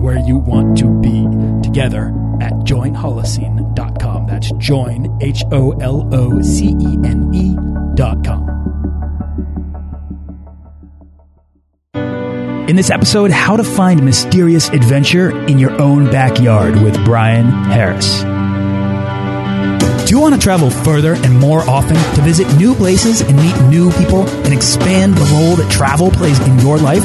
where you want to be together at joinholocene.com. That's join, H O L O C E N E.com. In this episode, how to find mysterious adventure in your own backyard with Brian Harris. Do you want to travel further and more often to visit new places and meet new people and expand the role that travel plays in your life?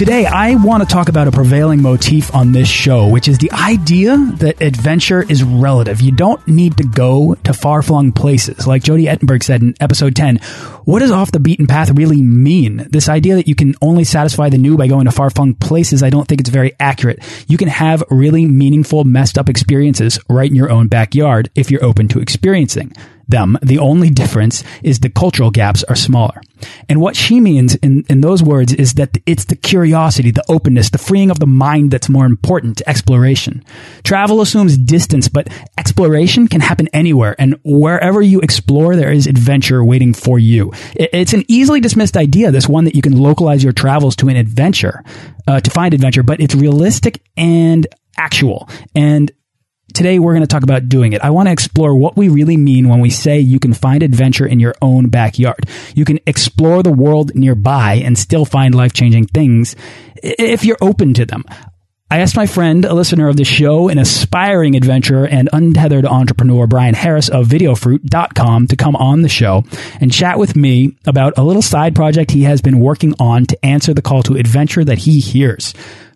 Today, I want to talk about a prevailing motif on this show, which is the idea that adventure is relative. You don't need to go to far flung places. Like Jodi Ettenberg said in episode 10, what does off the beaten path really mean? This idea that you can only satisfy the new by going to far flung places, I don't think it's very accurate. You can have really meaningful, messed up experiences right in your own backyard if you're open to experiencing them. The only difference is the cultural gaps are smaller. And what she means in, in those words is that it's the curiosity, the openness, the freeing of the mind that's more important to exploration. Travel assumes distance, but exploration can happen anywhere. And wherever you explore, there is adventure waiting for you. It's an easily dismissed idea, this one that you can localize your travels to an adventure, uh, to find adventure, but it's realistic and actual. And Today, we're going to talk about doing it. I want to explore what we really mean when we say you can find adventure in your own backyard. You can explore the world nearby and still find life changing things if you're open to them. I asked my friend, a listener of the show, an aspiring adventurer and untethered entrepreneur, Brian Harris of videofruit.com to come on the show and chat with me about a little side project he has been working on to answer the call to adventure that he hears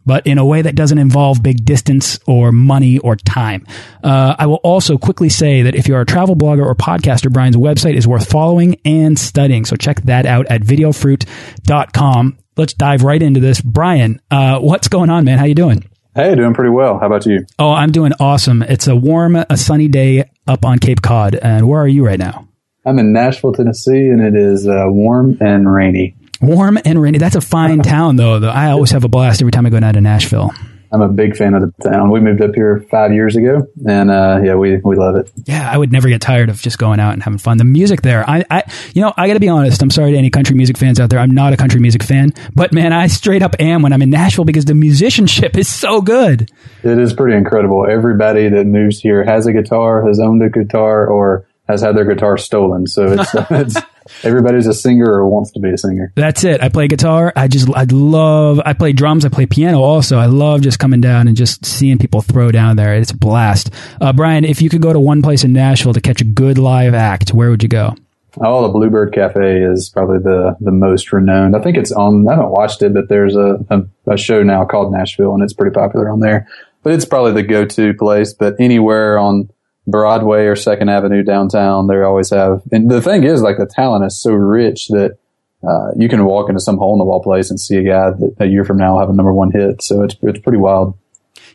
but in a way that doesn't involve big distance or money or time. Uh, I will also quickly say that if you're a travel blogger or podcaster, Brian's website is worth following and studying. So check that out at videofruit.com. Let's dive right into this. Brian, uh, what's going on, man? How you doing? Hey, doing pretty well. How about you? Oh, I'm doing awesome. It's a warm, a sunny day up on Cape Cod. And where are you right now? I'm in Nashville, Tennessee, and it is uh, warm and rainy. Warm and rainy. That's a fine town, though. Though I always have a blast every time I go down to Nashville. I'm a big fan of the town. We moved up here five years ago, and uh, yeah, we we love it. Yeah, I would never get tired of just going out and having fun. The music there, I, I you know, I got to be honest. I'm sorry to any country music fans out there. I'm not a country music fan, but man, I straight up am when I'm in Nashville because the musicianship is so good. It is pretty incredible. Everybody that moves here has a guitar, has owned a guitar, or has had their guitar stolen. So it's, it's everybody's a singer or wants to be a singer. That's it. I play guitar. I just I love. I play drums. I play piano also. I love just coming down and just seeing people throw down there. It's a blast. Uh, Brian, if you could go to one place in Nashville to catch a good live act, where would you go? Oh, the Bluebird Cafe is probably the the most renowned. I think it's on. I haven't watched it, but there's a, a, a show now called Nashville, and it's pretty popular on there. But it's probably the go to place. But anywhere on Broadway or Second Avenue downtown, they always have. And the thing is, like the talent is so rich that uh, you can walk into some hole in the wall place and see a guy that a year from now have a number one hit. So it's it's pretty wild.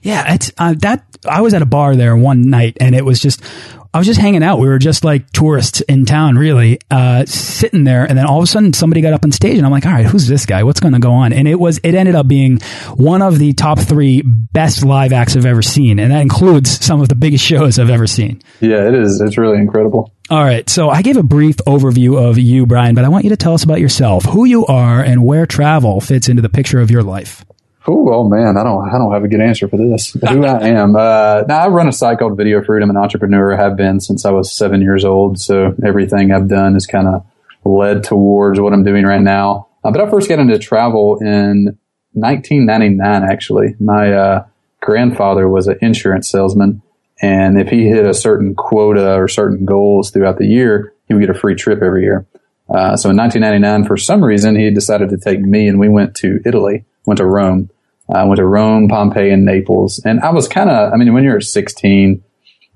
Yeah, it's uh, that. I was at a bar there one night, and it was just I was just hanging out. We were just like tourists in town, really, uh, sitting there. And then all of a sudden somebody got up on stage and I'm like, all right, who's this guy? What's going to go on? And it was, it ended up being one of the top three best live acts I've ever seen. And that includes some of the biggest shows I've ever seen. Yeah, it is. It's really incredible. All right. So I gave a brief overview of you, Brian, but I want you to tell us about yourself, who you are, and where travel fits into the picture of your life. Oh, oh man, I don't, I don't have a good answer for this. Who I am? Uh, now I run a site called Video. I'm an entrepreneur. Have been since I was seven years old. So everything I've done is kind of led towards what I'm doing right now. Uh, but I first got into travel in 1999. Actually, my uh, grandfather was an insurance salesman, and if he hit a certain quota or certain goals throughout the year, he would get a free trip every year. Uh, so in 1999, for some reason, he decided to take me, and we went to Italy, went to Rome. I went to Rome, Pompeii, and Naples. And I was kind of, I mean, when you're 16,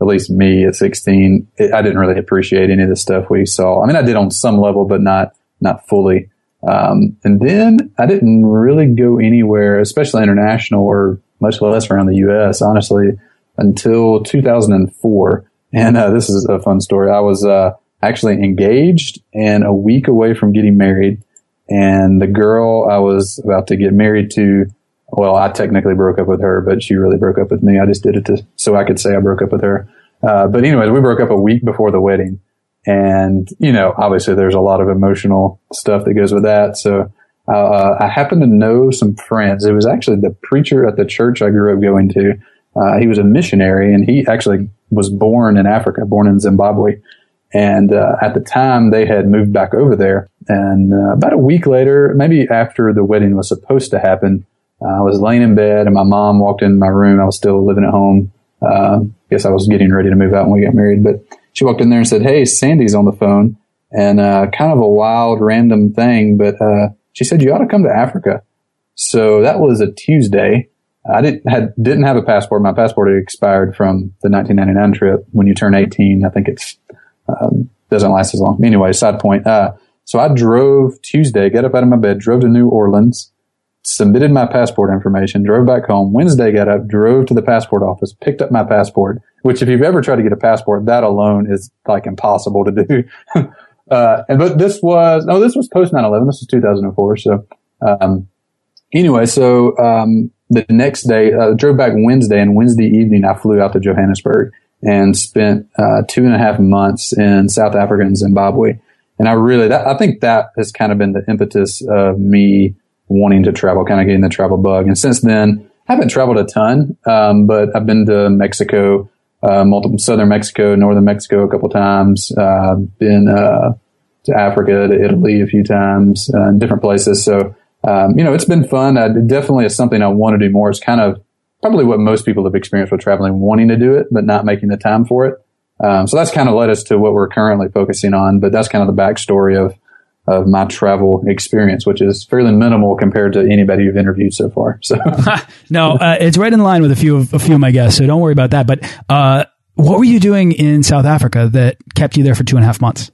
at least me at 16, it, I didn't really appreciate any of the stuff we saw. I mean, I did on some level, but not, not fully. Um, and then I didn't really go anywhere, especially international or much less around the U.S., honestly, until 2004. And uh, this is a fun story. I was uh, actually engaged and a week away from getting married. And the girl I was about to get married to well, I technically broke up with her, but she really broke up with me. I just did it to, so I could say I broke up with her. Uh, but anyways, we broke up a week before the wedding. And, you know, obviously there's a lot of emotional stuff that goes with that. So, uh, I happened to know some friends. It was actually the preacher at the church I grew up going to. Uh, he was a missionary and he actually was born in Africa, born in Zimbabwe. And, uh, at the time they had moved back over there. And, uh, about a week later, maybe after the wedding was supposed to happen, I was laying in bed and my mom walked in my room. I was still living at home. Uh, guess I was getting ready to move out when we got married, but she walked in there and said, Hey, Sandy's on the phone and, uh, kind of a wild random thing, but, uh, she said, you ought to come to Africa. So that was a Tuesday. I didn't, had, didn't have a passport. My passport had expired from the 1999 trip. When you turn 18, I think it's, um, doesn't last as long. Anyway, side point. Uh, so I drove Tuesday, got up out of my bed, drove to New Orleans, submitted my passport information, drove back home. Wednesday got up, drove to the passport office, picked up my passport, which if you've ever tried to get a passport, that alone is like impossible to do. uh, and, but this was, no, this was post 9-11. This was 2004. So, um, anyway, so, um, the next day, uh, drove back Wednesday and Wednesday evening, I flew out to Johannesburg and spent, uh, two and a half months in South Africa and Zimbabwe. And I really, that, I think that has kind of been the impetus of me, wanting to travel, kind of getting the travel bug. And since then, I haven't traveled a ton, um, but I've been to Mexico, uh, multiple southern Mexico, northern Mexico a couple times. Uh, been uh, to Africa, to Italy a few times, uh, different places. So um, you know, it's been fun. I, definitely is something I want to do more. It's kind of probably what most people have experienced with traveling, wanting to do it but not making the time for it. Um, so that's kind of led us to what we're currently focusing on. But that's kind of the backstory of of my travel experience, which is fairly minimal compared to anybody you've interviewed so far. So no, uh, it's right in line with a few of a few of my guests. So don't worry about that. But uh, what were you doing in South Africa that kept you there for two and a half months?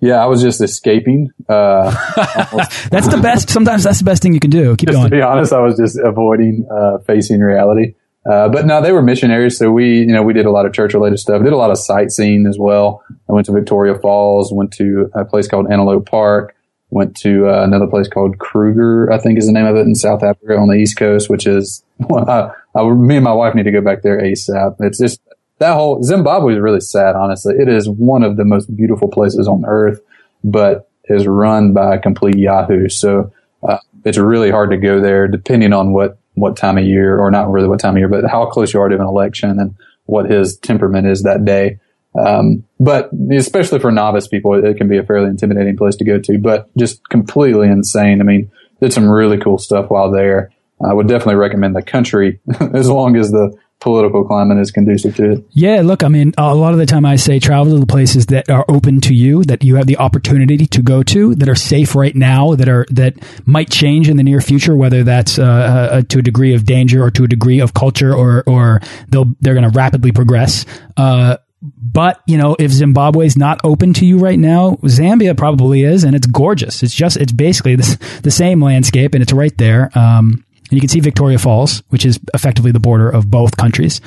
Yeah, I was just escaping. Uh, that's the best. Sometimes that's the best thing you can do. Keep just going. To be honest, I was just avoiding uh, facing reality. Uh, but no, they were missionaries. So we, you know, we did a lot of church related stuff, did a lot of sightseeing as well. I went to Victoria Falls, went to a place called Antelope Park, went to uh, another place called Kruger, I think is the name of it in South Africa on the East Coast, which is, well, I, I, me and my wife need to go back there ASAP. It's just that whole Zimbabwe is really sad, honestly. It is one of the most beautiful places on earth, but is run by a complete Yahoo. So, uh, it's really hard to go there depending on what what time of year, or not really what time of year, but how close you are to an election and what his temperament is that day. Um, but especially for novice people, it can be a fairly intimidating place to go to, but just completely insane. I mean, did some really cool stuff while there. I would definitely recommend the country as long as the political climate is conducive to it. Yeah, look, I mean, a lot of the time I say travel to the places that are open to you, that you have the opportunity to go to, that are safe right now, that are that might change in the near future, whether that's uh, uh, to a degree of danger or to a degree of culture, or or they'll they're going to rapidly progress. Uh, but you know, if Zimbabwe is not open to you right now, Zambia probably is, and it's gorgeous. It's just it's basically the, the same landscape, and it's right there. Um, and you can see Victoria Falls, which is effectively the border of both countries.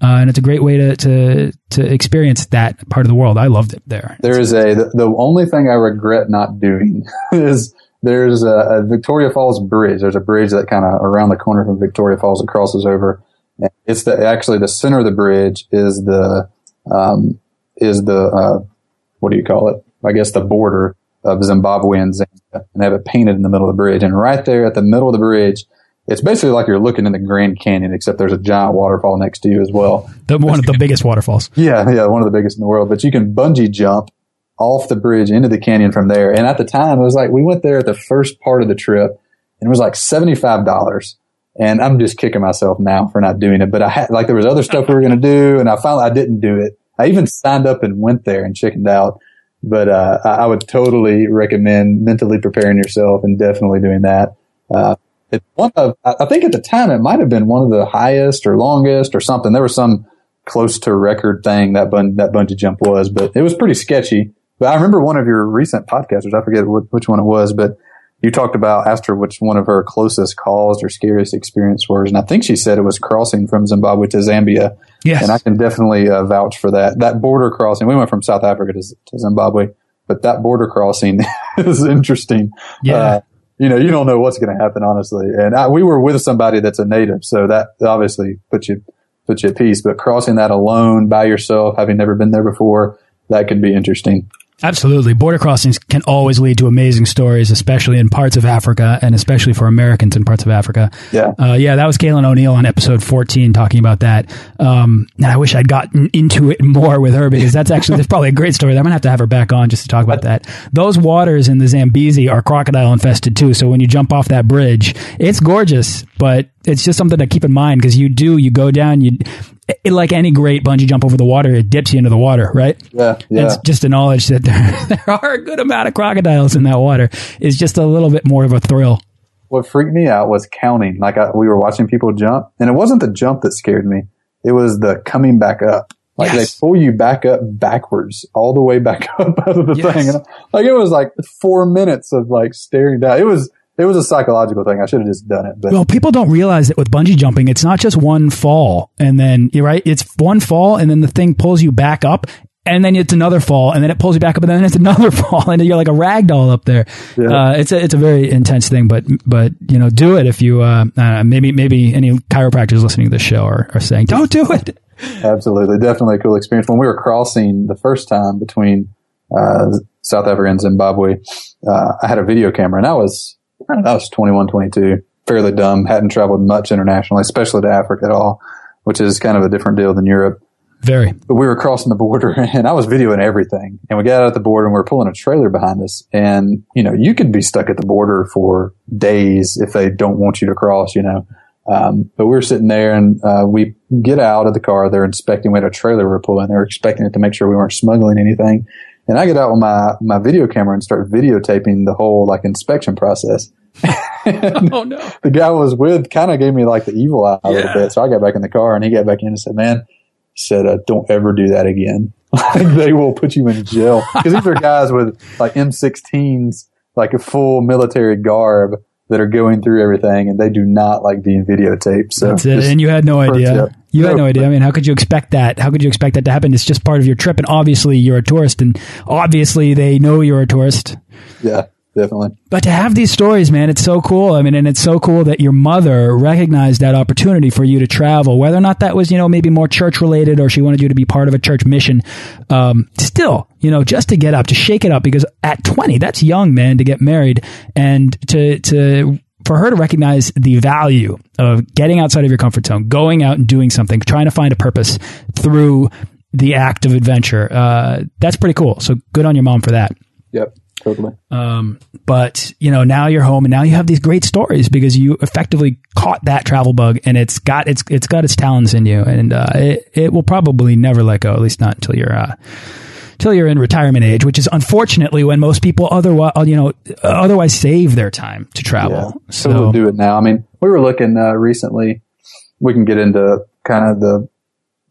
Uh, and it's a great way to, to to experience that part of the world. I loved it there. There is a the, the only thing I regret not doing is there's a, a, Victoria Falls bridge. There's a bridge that kind of around the corner from Victoria Falls that crosses over. It's the actually the center of the bridge is the um, is the uh, what do you call it? I guess the border of Zimbabwe and Zambia and have it painted in the middle of the bridge. And right there at the middle of the bridge, it's basically like you're looking in the Grand Canyon, except there's a giant waterfall next to you as well. The, one of the biggest waterfalls. Yeah, yeah, one of the biggest in the world. But you can bungee jump off the bridge into the canyon from there. And at the time, it was like we went there at the first part of the trip, and it was like seventy five dollars. And I'm just kicking myself now for not doing it. But I had like there was other stuff we were going to do, and I finally I didn't do it. I even signed up and went there and chickened out. But uh, I would totally recommend mentally preparing yourself and definitely doing that. Uh, it's one of I think at the time it might have been one of the highest or longest or something. There was some close to record thing that bun, that bungee jump was, but it was pretty sketchy. But I remember one of your recent podcasters. I forget which one it was, but you talked about asked her which one of her closest calls or scariest experience was, and I think she said it was crossing from Zimbabwe to Zambia. Yes. and I can definitely uh, vouch for that. That border crossing. We went from South Africa to, to Zimbabwe, but that border crossing is interesting. Yeah. Uh, you know, you don't know what's going to happen, honestly. And I, we were with somebody that's a native, so that obviously puts you puts you at peace. But crossing that alone by yourself, having never been there before, that could be interesting. Absolutely. Border crossings can always lead to amazing stories, especially in parts of Africa and especially for Americans in parts of Africa. Yeah. Uh, yeah, that was Kaylin O'Neill on episode 14 talking about that. Um, and I wish I'd gotten into it more with her because that's actually, that's probably a great story. I'm going to have to have her back on just to talk about that. Those waters in the Zambezi are crocodile infested too. So when you jump off that bridge, it's gorgeous, but it's just something to keep in mind because you do, you go down, you, it, like any great bungee jump over the water, it dips you into the water, right? Yeah, yeah. It's just a knowledge that there, there are a good amount of crocodiles in that water is just a little bit more of a thrill. What freaked me out was counting. Like I, we were watching people jump, and it wasn't the jump that scared me. It was the coming back up. Like yes. they pull you back up backwards, all the way back up out of the yes. thing. And like it was like four minutes of like staring down. It was it was a psychological thing. I should have just done it. But. Well, people don't realize that with bungee jumping, it's not just one fall and then you're right. It's one fall and then the thing pulls you back up and then it's another fall and then it pulls you back up and then it's another fall and you're like a rag doll up there. Yeah. Uh, it's a, it's a very intense thing, but, but, you know, do it if you, uh, uh, maybe, maybe any chiropractors listening to this show are, are saying, don't do it. Absolutely. Definitely a cool experience. When we were crossing the first time between, uh, South Africa and Zimbabwe, uh, I had a video camera and I was, I was 21, 22, fairly dumb, hadn't traveled much internationally, especially to Africa at all, which is kind of a different deal than Europe. Very. But we were crossing the border and I was videoing everything. And we got out at the border and we were pulling a trailer behind us. And, you know, you could be stuck at the border for days if they don't want you to cross, you know. Um, but we were sitting there and uh, we get out of the car. They're inspecting. We had a trailer we were pulling. They were expecting it to make sure we weren't smuggling anything. And I get out with my, my video camera and start videotaping the whole like inspection process. Oh no. The guy I was with kind of gave me like the evil eye a little bit. So I got back in the car and he got back in and said, man, he said, uh, don't ever do that again. they will put you in jail. Cause these are guys with like M16s, like a full military garb that are going through everything and they do not like being videotaped. So That's it. And you had no idea. You had no idea. I mean, how could you expect that? How could you expect that to happen? It's just part of your trip. And obviously you're a tourist and obviously they know you're a tourist. Yeah definitely. But to have these stories, man, it's so cool. I mean, and it's so cool that your mother recognized that opportunity for you to travel, whether or not that was, you know, maybe more church related or she wanted you to be part of a church mission. Um, still, you know, just to get up, to shake it up, because at 20, that's young, man, to get married and to, to, for her to recognize the value of getting outside of your comfort zone, going out and doing something, trying to find a purpose through the act of adventure, uh, that's pretty cool. So good on your mom for that. Yep. Totally. Um, but you know, now you're home and now you have these great stories because you effectively caught that travel bug and it's got its it's got its talents in you and uh, it it will probably never let go at least not until you're uh, until you're in retirement age, which is unfortunately when most people otherwise you know otherwise save their time to travel. Yeah, so we'll do it now. I mean, we were looking uh, recently. We can get into kind of the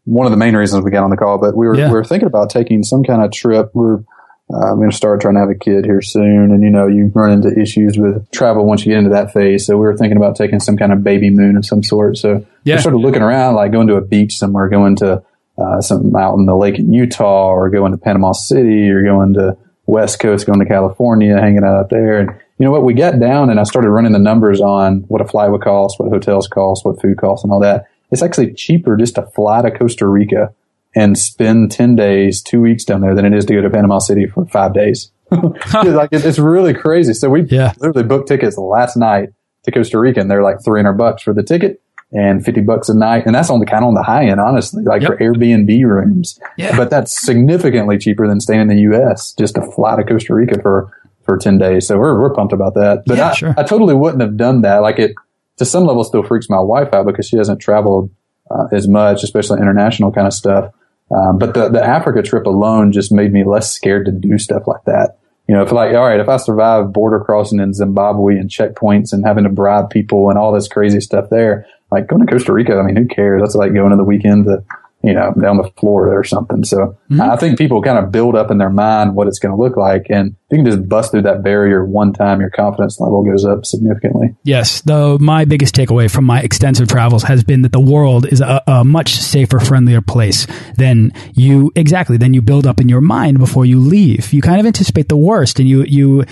one of the main reasons we got on the call, but we were yeah. we were thinking about taking some kind of trip. We're uh, I'm going to start trying to have a kid here soon. And, you know, you run into issues with travel once you get into that phase. So we were thinking about taking some kind of baby moon of some sort. So yeah. we started looking around, like going to a beach somewhere, going to uh, some out in the lake in Utah or going to Panama City or going to West Coast, going to California, hanging out up there. And you know what? We got down and I started running the numbers on what a flight would cost, what hotels cost, what food costs and all that. It's actually cheaper just to fly to Costa Rica and spend 10 days, two weeks down there than it is to go to Panama City for five days. like it, it's really crazy. So we Yeah. literally booked tickets last night to Costa Rica and they're like 300 bucks for the ticket and 50 bucks a night. And that's on the kind of on the high end, honestly, like Yep. for Airbnb rooms. Yeah. But that's significantly cheaper than staying in the US just to fly to Costa Rica for, for 10 days. So we're, we're pumped about that. But Yeah, I, sure. I totally wouldn't have done that. Like it, to some level still freaks my wife out because she hasn't traveled uh, as much, especially international kind of stuff. Um, but the, the Africa trip alone just made me less scared to do stuff like that. You know, if like, all right, if I survive border crossing in Zimbabwe and checkpoints and having to bribe people and all this crazy stuff there, like going to Costa Rica, I mean, who cares? That's like going to the weekend to, you know, down to Florida or something. So mm-hmm. I think people kind of build up in their mind what it's going to look like. And if you can just bust through that barrier one time, your confidence level goes up significantly. Yes, though my biggest takeaway from my extensive travels has been that the world is a, a much safer, friendlier place than you exactly than you build up in your mind before you leave. You kind of anticipate the worst, and you you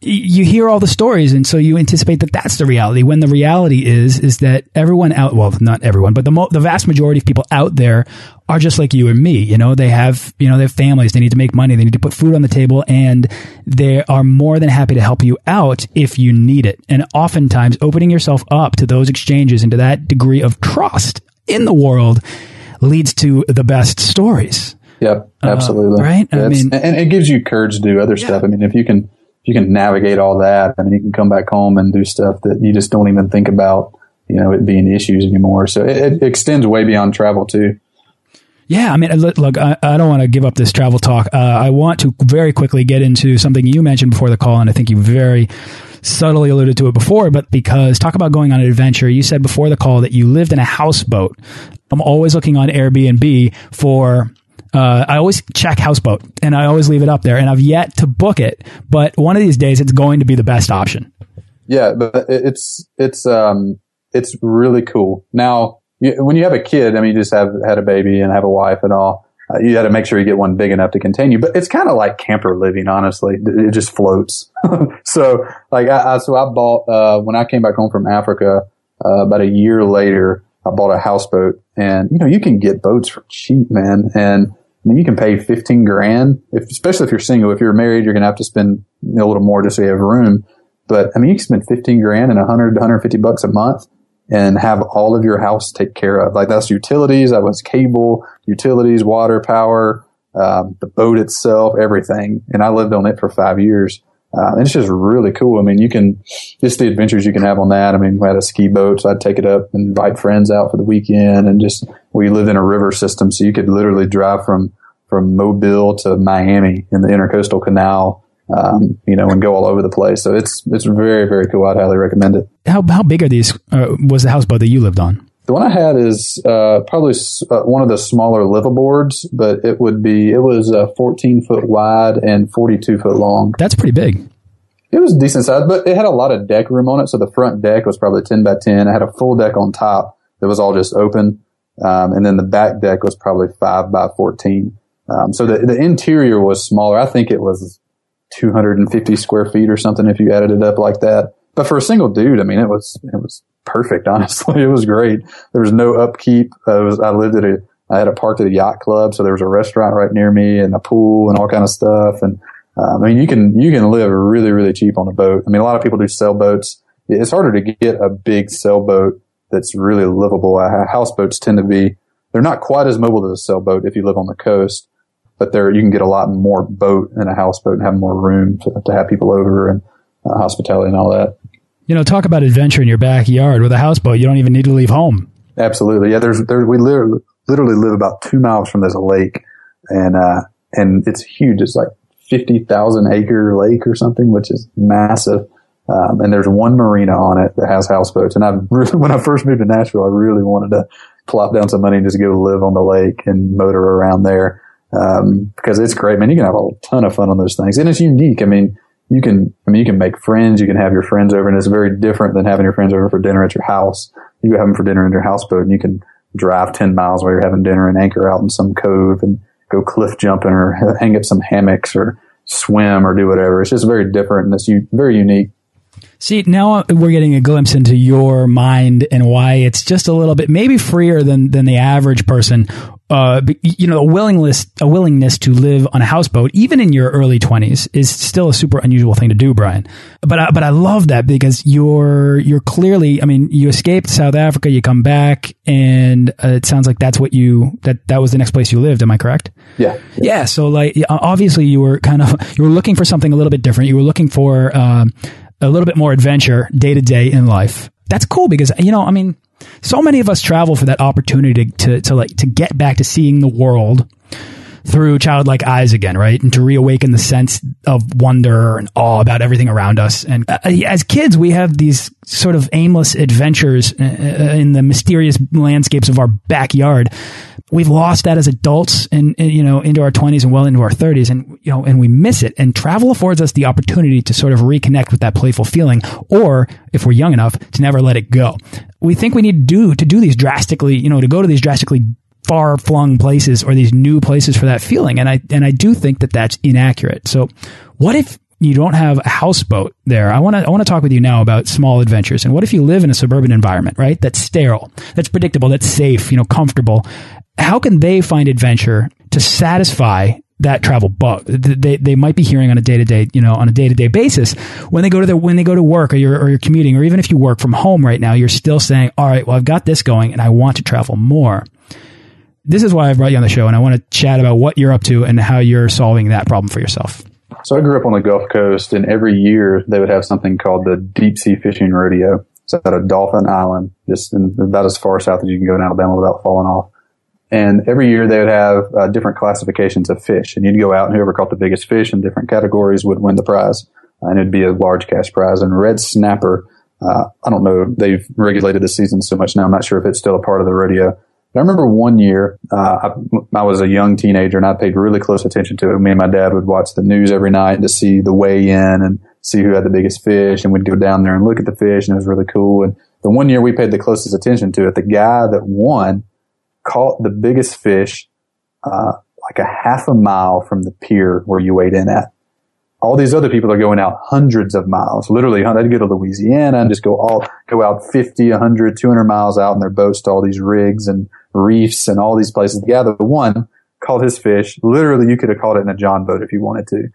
you hear all the stories, and so you anticipate that that's the reality. When the reality is is that everyone out well, not everyone, but the mo the vast majority of people out there are just like you and me. You know, they have you know they have families, they need to make money, they need to put food on the table, and they are more than happy to help you out if you need it. And oftentimes, opening yourself up to those exchanges and to that degree of trust in the world leads to the best stories. Yep, absolutely. Uh, right? I mean- and it gives you courage to do other stuff. I mean, if you can, you can navigate all that, I mean, you can come back home and do stuff that you just don't even think about, you know, it being issues anymore. So it, it extends way beyond travel too. Yeah, I mean, look, I, I don't want to give up this travel talk. Uh, I want to very quickly get into something you mentioned before the call, and I think you very subtly alluded to it before, but because talk about going on an adventure, you said before the call that you lived in a houseboat. I'm always looking on Airbnb for. Uh, I always check houseboat, and I always leave it up there, and I've yet to book it. But one of these days, it's going to be the best option. Yeah, but it's it's um it's really cool. Now, you, when you have a kid, I mean, you just have had a baby and have a wife and all. Uh, you got to make sure you get one big enough to contain you. But it's kind of like camper living, honestly. It just floats. so, like, I, I so I bought uh, when I came back home from Africa uh, about a year later. I bought a houseboat, and you know you can get boats for cheap, man. And I mean, you can pay fifteen grand, if, especially if you're single. If you're married, you're going to have to spend a little more just so you have room. But I mean, you can spend 15 grand and 100 to 150 bucks a month and have all of your house take care of. Like that's utilities, that was cable, utilities, water, power, um, the boat itself, everything. And I lived on it for five years. Uh, and it's just really cool. I mean, you can just the adventures you can have on that. I mean, we had a ski boat, so I'd take it up and invite friends out for the weekend, and just we lived in a river system, so you could literally drive from from Mobile to Miami in the Intercoastal Canal, um, you know, and go all over the place. So it's it's very very cool. I'd highly recommend it. How how big are these? Uh, was the houseboat that you lived on? The one I had is uh, probably s- uh, one of the smaller liveaboards, but it would be it was uh, 14 foot wide and 42 foot long. That's pretty big. It was decent size, but it had a lot of deck room on it. So the front deck was probably 10 by 10. I had a full deck on top that was all just open. Um, and then the back deck was probably 5 by 14. Um, so the, the interior was smaller. I think it was 250 square feet or something if you added it up like that. But for a single dude, I mean, it was, it was perfect. Honestly, it was great. There was no upkeep. Uh, was, I lived at a, I had a park at a yacht club. So there was a restaurant right near me and a pool and all kind of stuff. And, uh, I mean, you can, you can live really, really cheap on a boat. I mean, a lot of people do sailboats. It's harder to get a big sailboat that's really livable. Uh, houseboats tend to be, they're not quite as mobile as a sailboat if you live on the coast, but there, you can get a lot more boat in a houseboat and have more room to, to have people over and uh, hospitality and all that. You know, talk about adventure in your backyard with a houseboat. You don't even need to leave home. Absolutely. Yeah. There's, there, we literally, literally live about two miles from this lake and, uh, and it's huge. It's like 50,000 acre lake or something, which is massive. Um, and there's one marina on it that has houseboats. And I really, when I first moved to Nashville, I really wanted to plop down some money and just go live on the lake and motor around there. Um, because it's great, man. You can have a ton of fun on those things and it's unique. I mean, you can, I mean, you can make friends. You can have your friends over and it's very different than having your friends over for dinner at your house. You have them for dinner in your houseboat and you can drive 10 miles while you're having dinner and anchor out in some cove and go cliff jumping or hang up some hammocks or swim or do whatever. It's just very different and it's very unique. See, now we're getting a glimpse into your mind and why it's just a little bit maybe freer than than the average person. Uh, you know, a willingness, a willingness to live on a houseboat, even in your early twenties, is still a super unusual thing to do, Brian. But I, but I love that because you're you're clearly, I mean, you escaped South Africa, you come back, and uh, it sounds like that's what you that that was the next place you lived. Am I correct? Yeah. Yeah. so like, obviously, you were kind of you were looking for something a little bit different. You were looking for um, a little bit more adventure day to day in life. That's cool because you know, I mean so many of us travel for that opportunity to, to, to like to get back to seeing the world through childlike eyes again, right? And to reawaken the sense of wonder and awe about everything around us. And uh, as kids, we have these sort of aimless adventures uh, uh, in the mysterious landscapes of our backyard. We've lost that as adults and, you know, into our twenties and well into our thirties and, you know, and we miss it. And travel affords us the opportunity to sort of reconnect with that playful feeling or if we're young enough to never let it go. We think we need to do, to do these drastically, you know, to go to these drastically far flung places or these new places for that feeling. And I, and I do think that that's inaccurate. So what if you don't have a houseboat there? I want to, I want to talk with you now about small adventures. And what if you live in a suburban environment, right? That's sterile, that's predictable, that's safe, you know, comfortable. How can they find adventure to satisfy that travel bug. They, they might be hearing on a day to day, you know, on a day to day basis when they go to their, when they go to work or you're, or you're commuting, or even if you work from home right now, you're still saying, all right, well, I've got this going and I want to travel more this is why I brought you on the show, and I want to chat about what you're up to and how you're solving that problem for yourself. So I grew up on the Gulf Coast, and every year they would have something called the Deep Sea Fishing Rodeo. It's at a Dauphin Island, just in, about as far south as you can go in Alabama without falling off. And every year they would have uh, different classifications of fish, and you'd go out, and whoever caught the biggest fish in different categories would win the prize, and it'd be a large cash prize. And red snapper, uh, I don't know, they've regulated the season so much now. I'm not sure if it's still a part of the rodeo I remember one year, uh, I, I, was a young teenager and I paid really close attention to it. Me and my dad would watch the news every night to see the weigh in and see who had the biggest fish. And we'd go down there and look at the fish and it was really cool. And the one year we paid the closest attention to it, the guy that won caught the biggest fish, uh, like a half a mile from the pier where you weighed in at all these other people are going out hundreds of miles, literally. They'd go to Louisiana and just go all, go out 50, 100, 200 miles out in their boats to all these rigs and reefs and all these places. Yeah, the one called his fish. Literally, you could have caught it in a John boat if you wanted to.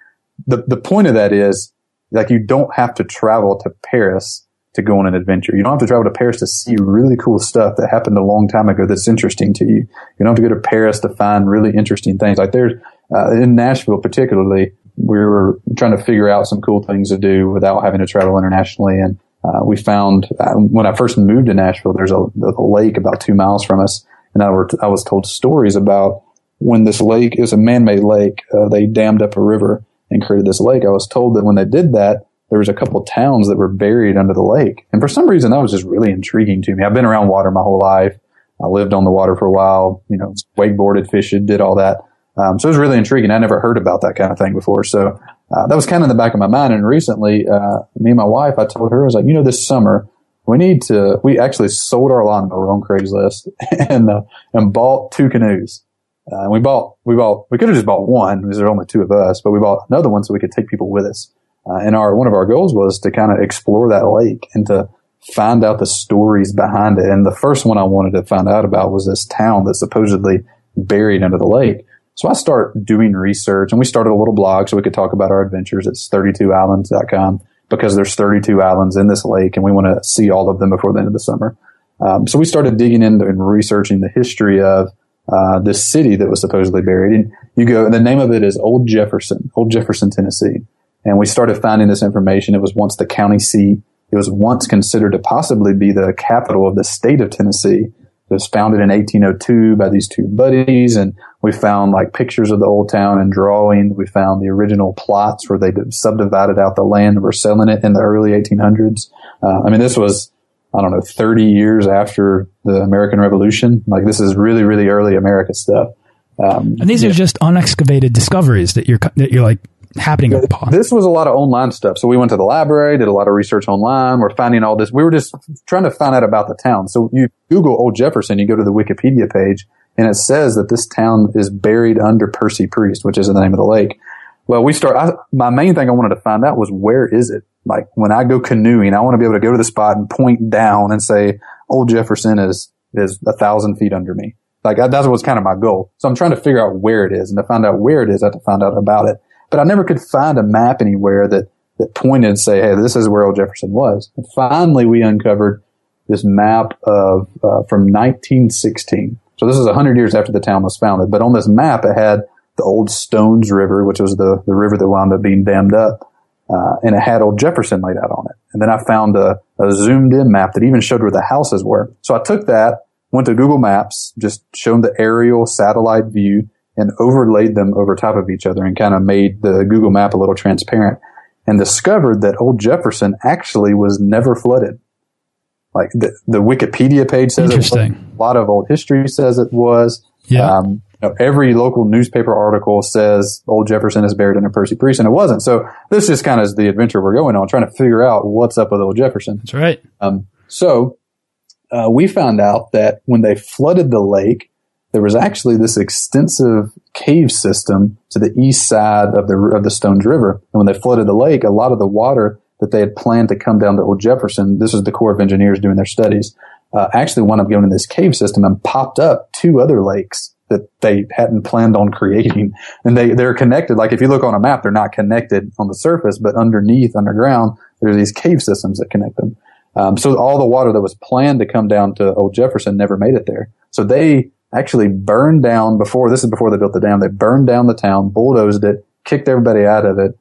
The, the point of that is like you don't have to travel to Paris to go on an adventure. You don't have to travel to Paris to see really cool stuff that happened a long time ago that's interesting to you. You don't have to go to Paris to find really interesting things. Like there's, uh, in Nashville particularly, we were trying to figure out some cool things to do without having to travel internationally. And uh, we found uh, when I first moved to Nashville, there's a, a, lake about two miles from us, and I, were I was told stories about when this lake is a man-made lake. Uh, they dammed up a river and created this lake. I was told that when they did that, there was a couple towns that were buried under the lake, and for some reason that was just really intriguing to me. I've been around water my whole life. I lived on the water for a while, you know, wakeboarded, fished, did all that. Um, so it was really intriguing. I never heard about that kind of thing before. So uh, that was kind of in the back of my mind. And recently, uh, me and my wife, I told her, I was like, you know, this summer we need to. We actually sold our lawnmower on Craigslist and uh, and bought two canoes. Uh, we bought we bought we could have just bought one because there were only two of us, but we bought another one so we could take people with us. Uh, and our one of our goals was to kind of explore that lake and to find out the stories behind it. And the first one I wanted to find out about was this town that's supposedly buried under the lake. So I start doing research and we started a little blog so we could talk about our adventures. It's 32islands.com because there's 32 islands in this lake and we want to see all of them before the end of the summer. Um, so we started digging into and researching the history of uh, this city that was supposedly buried. And you go, and the name of it is Old Jefferson, Old Jefferson, Tennessee. And we started finding this information. It was once the county seat. It was once considered to possibly be the capital of the state of Tennessee. It was founded in 1802 by these two buddies, and we found like pictures of the old town and drawings. We found the original plots where they subdivided out the land and were selling it in the early 1800s. Uh, I mean, this was, I don't know, 30 years after the American Revolution. Like this is really, really early America stuff. Um, and these yeah. are just unexcavated discoveries that you're that you're like happening upon. This was a lot of online stuff. So we went to the library, did a lot of research online. We're finding all this. We were just trying to find out about the town. So you Google Old Jefferson, you go to the Wikipedia page, and it says that this town is buried under Percy Priest, which is the name of the lake. Well, we start, I, my main thing I wanted to find out was where is it? Like when I go canoeing, I want to be able to go to the spot and point down and say, Old Jefferson is, is a thousand feet under me. Like that was kind of my goal. So I'm trying to figure out where it is, and to find out where it is, I have to find out about it. But I never could find a map anywhere that that pointed and say, "Hey, this is where old Jefferson was." And finally, we uncovered this map of uh, from 1916. So this is 100 years after the town was founded. But on this map, it had the old Stones River, which was the the river that wound up being dammed up, uh, and it had old Jefferson laid out on it. And then I found a, a zoomed in map that even showed where the houses were. So I took that went to Google Maps, just showed the aerial satellite view and overlaid them over top of each other and kind of made the Google map a little transparent and discovered that old Jefferson actually was never flooded. Like the, the Wikipedia page says Interesting. it was. A lot of old history says it was. Yeah. Um, you know, every local newspaper article says old Jefferson is buried under Percy Priest, and it wasn't. So this just kind of is the adventure we're going on, trying to figure out what's up with old Jefferson. That's right. Um, so uh, we found out that when they flooded the lake, there was actually this extensive cave system to the east side of the of the Stones River. And when they flooded the lake, a lot of the water that they had planned to come down to Old Jefferson, this was the Corps of Engineers doing their studies, uh, actually wound up going in this cave system and popped up two other lakes that they hadn't planned on creating. And they, they're connected. Like if you look on a map, they're not connected on the surface, but underneath, underground, there's these cave systems that connect them. Um, so all the water that was planned to come down to Old Jefferson never made it there. So they actually burned down before, this is before they built the dam, they burned down the town, bulldozed it, kicked everybody out of it,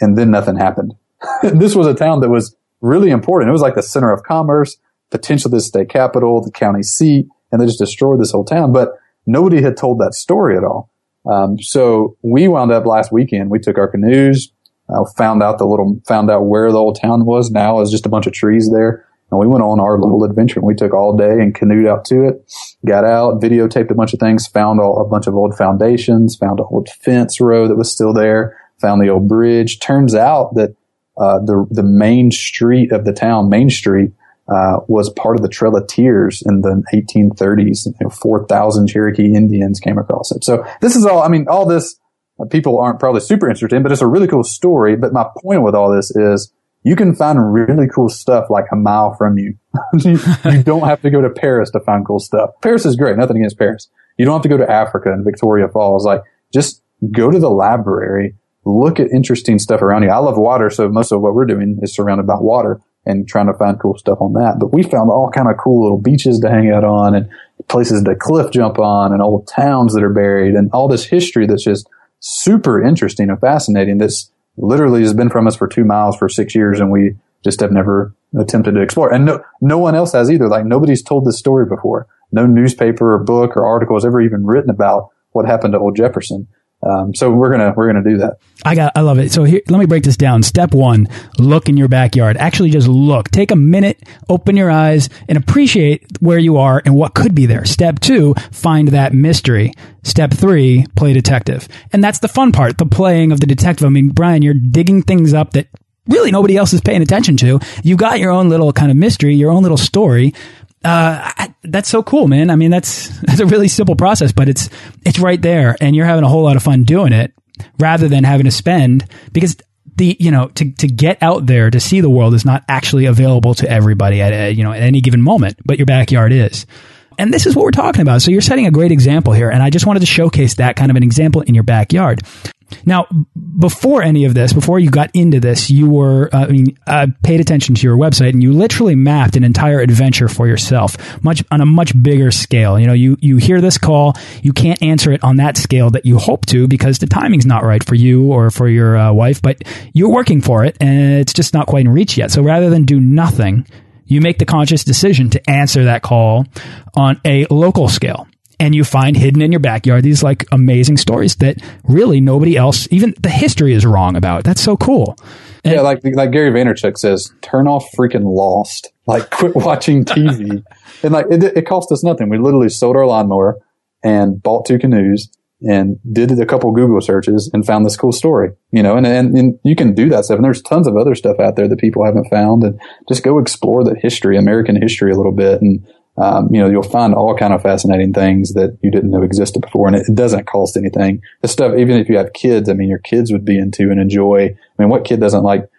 and then nothing happened. this was a town that was really important. It was like the center of commerce, potentially the state capital, the county seat, and they just destroyed this whole town. But nobody had told that story at all. Um, so we wound up last weekend. We took our canoes, uh, found out the little, found out where the old town was. Now is just a bunch of trees there. And we went on our little adventure. and We took all day and canoed out to it, got out, videotaped a bunch of things, found all, a bunch of old foundations, found an old fence row that was still there, found the old bridge. Turns out that, uh, the, the main street of the town, Main Street, uh, was part of the Trail of Tears in the 1830s. You know, 4,000 Cherokee Indians came across it. So this is all, I mean, all this uh, people aren't probably super interested in, but it's a really cool story. But my point with all this is you can find really cool stuff like a mile from you. you, you don't have to go to Paris to find cool stuff. Paris is great. Nothing against Paris. You don't have to go to Africa and Victoria Falls. Like just go to the library, look at interesting stuff around you. I love water. So most of what we're doing is surrounded by water and trying to find cool stuff on that. But we found all kind of cool little beaches to hang out on and places to cliff jump on and old towns that are buried and all this history that's just super interesting and fascinating. That's literally has been from us for two miles for six years and we just have never attempted to explore. And no, no one else has either. Like nobody's told this story before. No newspaper or book or article has ever even written about what happened to old Jefferson. Um, so we're gonna we're gonna do that. I got I love it. So here, let me break this down. Step one: look in your backyard. Actually, just look. Take a minute, open your eyes, and appreciate where you are and what could be there. Step two: find that mystery. Step three: play detective. And that's the fun part, the playing of the detective. I mean, Brian, you're digging things up that really nobody else is paying attention to. You got your own little kind of mystery, your own little story uh, I, that's so cool, man. I mean, that's that's a really simple process, but it's it's right there, and you're having a whole lot of fun doing it, rather than having to spend because the you know to to get out there to see the world is not actually available to everybody at a, you know at any given moment, but your backyard is. And this is what we're talking about. So you're setting a great example here, and I just wanted to showcase that kind of an example in your backyard. Now, before any of this, before you got into this, you were, uh, I mean, uh, paid attention to your website and you literally mapped an entire adventure for yourself, much on a much bigger scale. You know, you you hear this call, you can't answer it on that scale that you hope to because the timing's not right for you or for your uh, wife, but you're working for it and it's just not quite in reach yet. So rather than do nothing, you make the conscious decision to answer that call on a local scale and you find hidden in your backyard these like amazing stories that really nobody else, even the history is wrong about. That's so cool. And yeah, like like Gary Vaynerchuk says, turn off freaking Lost. Like, quit watching TV. and like, it, it cost us nothing. We literally sold our lawnmower and bought two canoes and did a couple Google searches and found this cool story, you know, and, and, and, you can do that stuff. And there's tons of other stuff out there that people haven't found and just go explore the history, American history a little bit and um, you know, you'll find all kind of fascinating things that you didn't know existed before, and it, it, doesn't cost anything. The stuff, even if you have kids, I mean, your kids would be into and enjoy. I mean, what kid doesn't like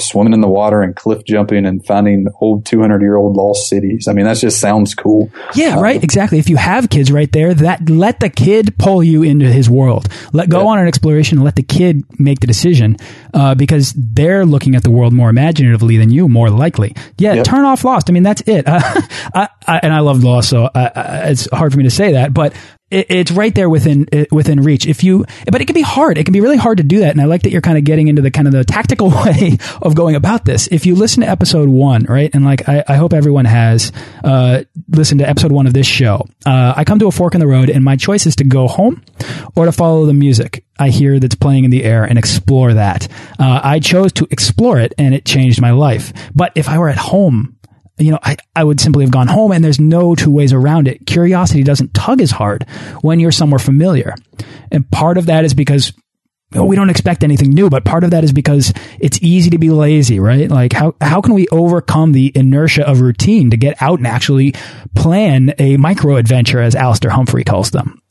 swimming in the water and cliff jumping and finding old 200 year old lost cities. I mean, that just sounds cool. Yeah, uh, right. Exactly. If you have kids right there, that let the kid pull you into his world. Let go yeah. on an exploration and let the kid make the decision, uh, because they're looking at the world more imaginatively than you, more likely. Yeah. Yep. Turn off Lost. I mean, that's it. Uh, I, I, and I love Lost, so it's hard for me to say that, but it, it's right there within within reach. If you, but it can be hard. It can be really hard to do that. And I like that you're kind of getting into the kind of the tactical way of going about this. If you listen to episode one, right, and like I, I hope everyone has uh, listened to episode one of this show. Uh, I come to a fork in the road, and my choice is to go home or to follow the music I hear that's playing in the air and explore that. Uh, I chose to explore it, and it changed my life. But if I were at home you know, I, I would simply have gone home and there's no two ways around it. Curiosity doesn't tug as hard when you're somewhere familiar. And part of that is because we don't expect anything new, but part of that is because it's easy to be lazy, right? Like how, how can we overcome the inertia of routine to get out and actually plan a micro adventure as Alastair Humphrey calls them?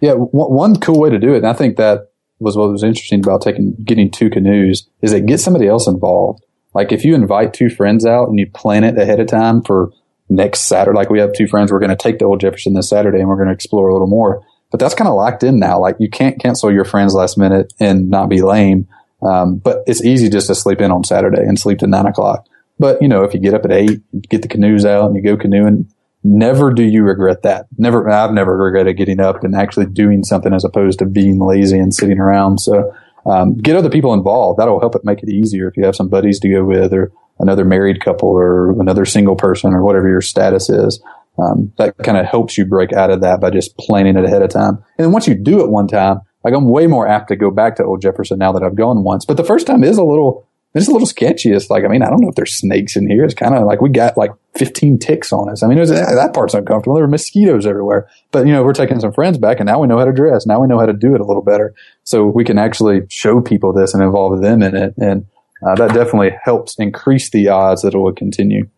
Yeah. One cool way to do it. And I think that was what was interesting about taking, getting two canoes is that get somebody else involved. Like if you invite two friends out and you plan it ahead of time for next Saturday, like we have two friends, we're going to take the old Jefferson this Saturday and we're going to explore a little more. But that's kind of locked in now. Like you can't cancel your friends last minute and not be lame. Um, but it's easy just to sleep in on Saturday and sleep to nine o'clock. But you know, if you get up at eight, get the canoes out and you go canoeing, never do you regret that. Never, I've never regretted getting up and actually doing something as opposed to being lazy and sitting around. So um, get other people involved. That'll help it make it easier if you have some buddies to go with or another married couple or another single person or whatever your status is. Um, that kind of helps you break out of that by just planning it ahead of time. And then once you do it one time, like I'm way more apt to go back to Old Jefferson now that I've gone once. But the first time is a little it's a little sketchy. It's like, I mean, I don't know if there's snakes in here. It's kind of like we got like 15 ticks on us. I mean, was, that part's uncomfortable. There were mosquitoes everywhere. But, you know, we're taking some friends back and now we know how to dress. Now we know how to do it a little better. So we can actually show people this and involve them in it. And uh, that definitely helps increase the odds that it will continue.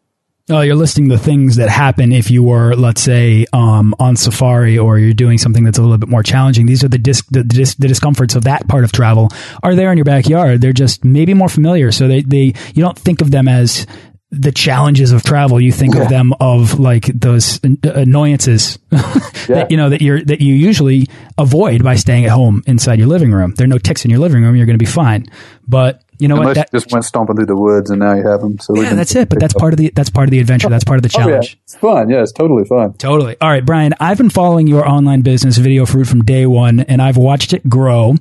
Oh, you're listing the things that happen if you were, let's say, um, on safari or you're doing something that's a little bit more challenging. These are the, dis the, dis the, discomforts of that part of travel are there in your backyard. They're just maybe more familiar. So they, they you don't think of them as the challenges of travel. You think yeah. of them of like those annoyances yeah. that, you know, that you're, that you usually avoid by staying at home inside your living room. There are no ticks in your living room. You're going to be fine. But you know Unless what? That, just went stomping through the woods and now you have them. So yeah, that's it. But that's part of the that's part of the adventure. That's part of the challenge. Oh, yeah. It's fun. Yeah, it's totally fun. Totally. All right, Brian. I've been following your online business, Video Fruit, from day one, and I've watched it grow.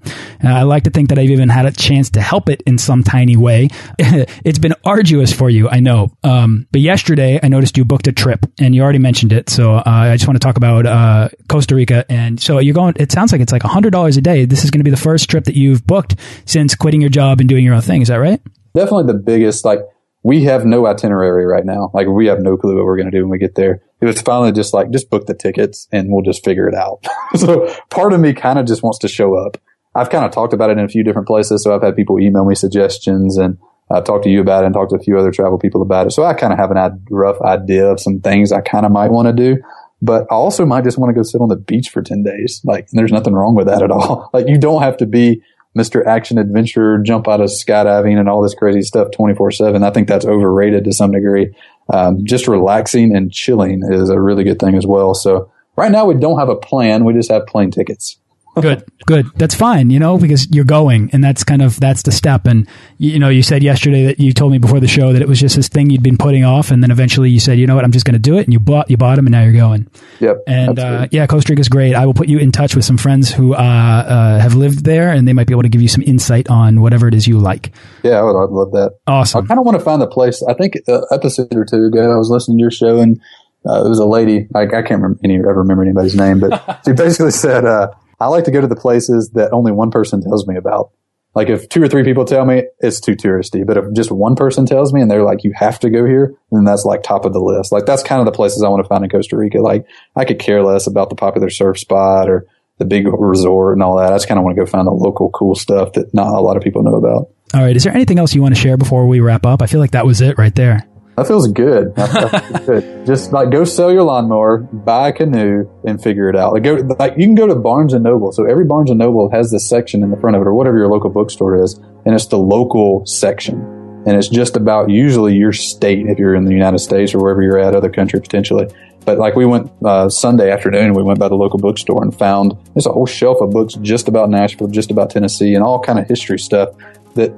Uh, I like to think that I've even had a chance to help it in some tiny way. it's been arduous for you, I know. Um, but yesterday, I noticed you booked a trip, and you already mentioned it. So uh, I just want to talk about uh, Costa Rica. And so you're going. It sounds like it's like hundred dollars a day. This is going to be the first trip that you've booked since quitting your job and doing your own thing. Is that right? definitely the biggest, like, we have no itinerary right now. Like, we have no clue what we're going to do when we get there. It was finally just like, just book the tickets and we'll just figure it out. so part of me kind of just wants to show up. I've kind of talked about it in a few different places. So I've had people email me suggestions and uh, talk to you about it and talk to a few other travel people about it. So I kind of have a rough idea of some things I kind of might want to do, but I also might just want to go sit on the beach for 10 days. Like there's nothing wrong with that at all. Like you don't have to be Mr. Action Adventure, jump out of skydiving and all this crazy stuff 24 7. I think that's overrated to some degree. Um, just relaxing and chilling is a really good thing as well. So right now we don't have a plan. We just have plane tickets good, good. That's fine, you know, because you're going, and that's kind of that's the step. And you know, you said yesterday that you told me before the show that it was just this thing you'd been putting off, and then eventually you said, you know what, I'm just going to do it, and you bought you bought them, and now you're going. Yep. And uh, yeah, Costa Rica is great. I will put you in touch with some friends who uh, uh, have lived there, and they might be able to give you some insight on whatever it is you like. Yeah, I would, I'd love that. Awesome. I kind of want to find the place. I think uh, episode or two ago, I was listening to your show, and uh, it was a lady. I, I can't remember any, ever remember anybody's name, but she basically said uh, I like to go to the places that only one person tells me about. Like if two or three people tell me it's too touristy, but if just one person tells me and they're like, you have to go here, then that's like top of the list. Like that's kind of the places I want to find in Costa Rica. Like I could care less about the popular surf spot or the big resort and all that. I just kind of want to go find the local cool stuff that not a lot of people know about. All right. Is there anything else you want to share before we wrap up? I feel like that was it right there. That feels good. That feels good. Just like go sell your lawnmower, buy a canoe, and figure it out. Like go, like you can go to Barnes and Noble. So every Barnes and Noble has this section in the front of it, or whatever your local bookstore is, and it's the local section. and it's just about usually your state if you're in the United States or wherever you're at, other country potentially. But like we went uh, Sunday afternoon, we went by the local bookstore and found there's a whole shelf of books just about Nashville, just about Tennessee, and all kind of history stuff that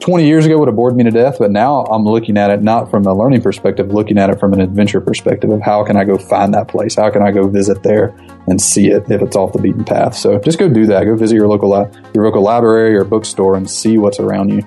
20 years ago would have bored me to death. But now I'm looking at it not from a learning perspective, looking at it from an adventure perspective of how can I go find that place? How can I go visit there and see it if it's off the beaten path? So just go do that. Go visit your local li- your local library or bookstore and see what's around you.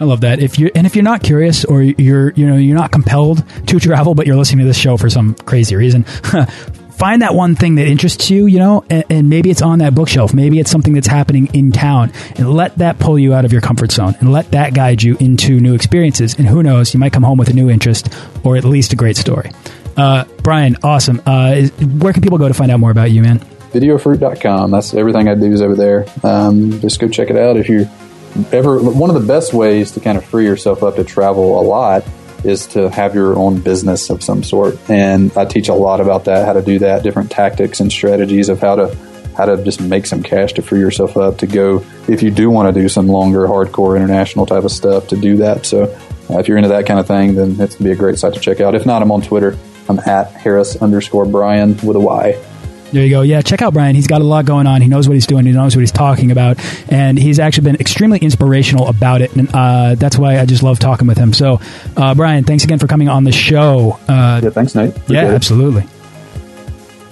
I love that. If you and if you're not curious or you're you know you're not compelled to travel, but you're listening to this show for some crazy reason, find that one thing that interests you, you know, and, and, maybe it's on that bookshelf, maybe it's something that's happening in town, and let that pull you out of your comfort zone and let that guide you into new experiences. And who knows, you might come home with a new interest or at least a great story. Uh, Brian, awesome. Uh, is, where can people go to find out more about you, man? Videofruit.com. That's everything I do is over there. Um, just go check it out if you're ever one of the best ways to kind of free yourself up to travel a lot is to have your own business of some sort. And I teach a lot about that, how to do that, different tactics and strategies of how to how to just make some cash to free yourself up to go if you do want to do some longer hardcore international type of stuff to do that. So uh, if you're into that kind of thing, then it's gonna be a great site to check out. If not, I'm on Twitter. I'm at Harris underscore Brian with a Y. There you go. Yeah, check out Brian. He's got a lot going on. He knows what he's doing. He knows what he's talking about, and he's actually been extremely inspirational about it. And uh, that's why I just love talking with him. So, uh, Brian, thanks again for coming on the show. Uh, yeah, thanks, Nate. Appreciate yeah, absolutely.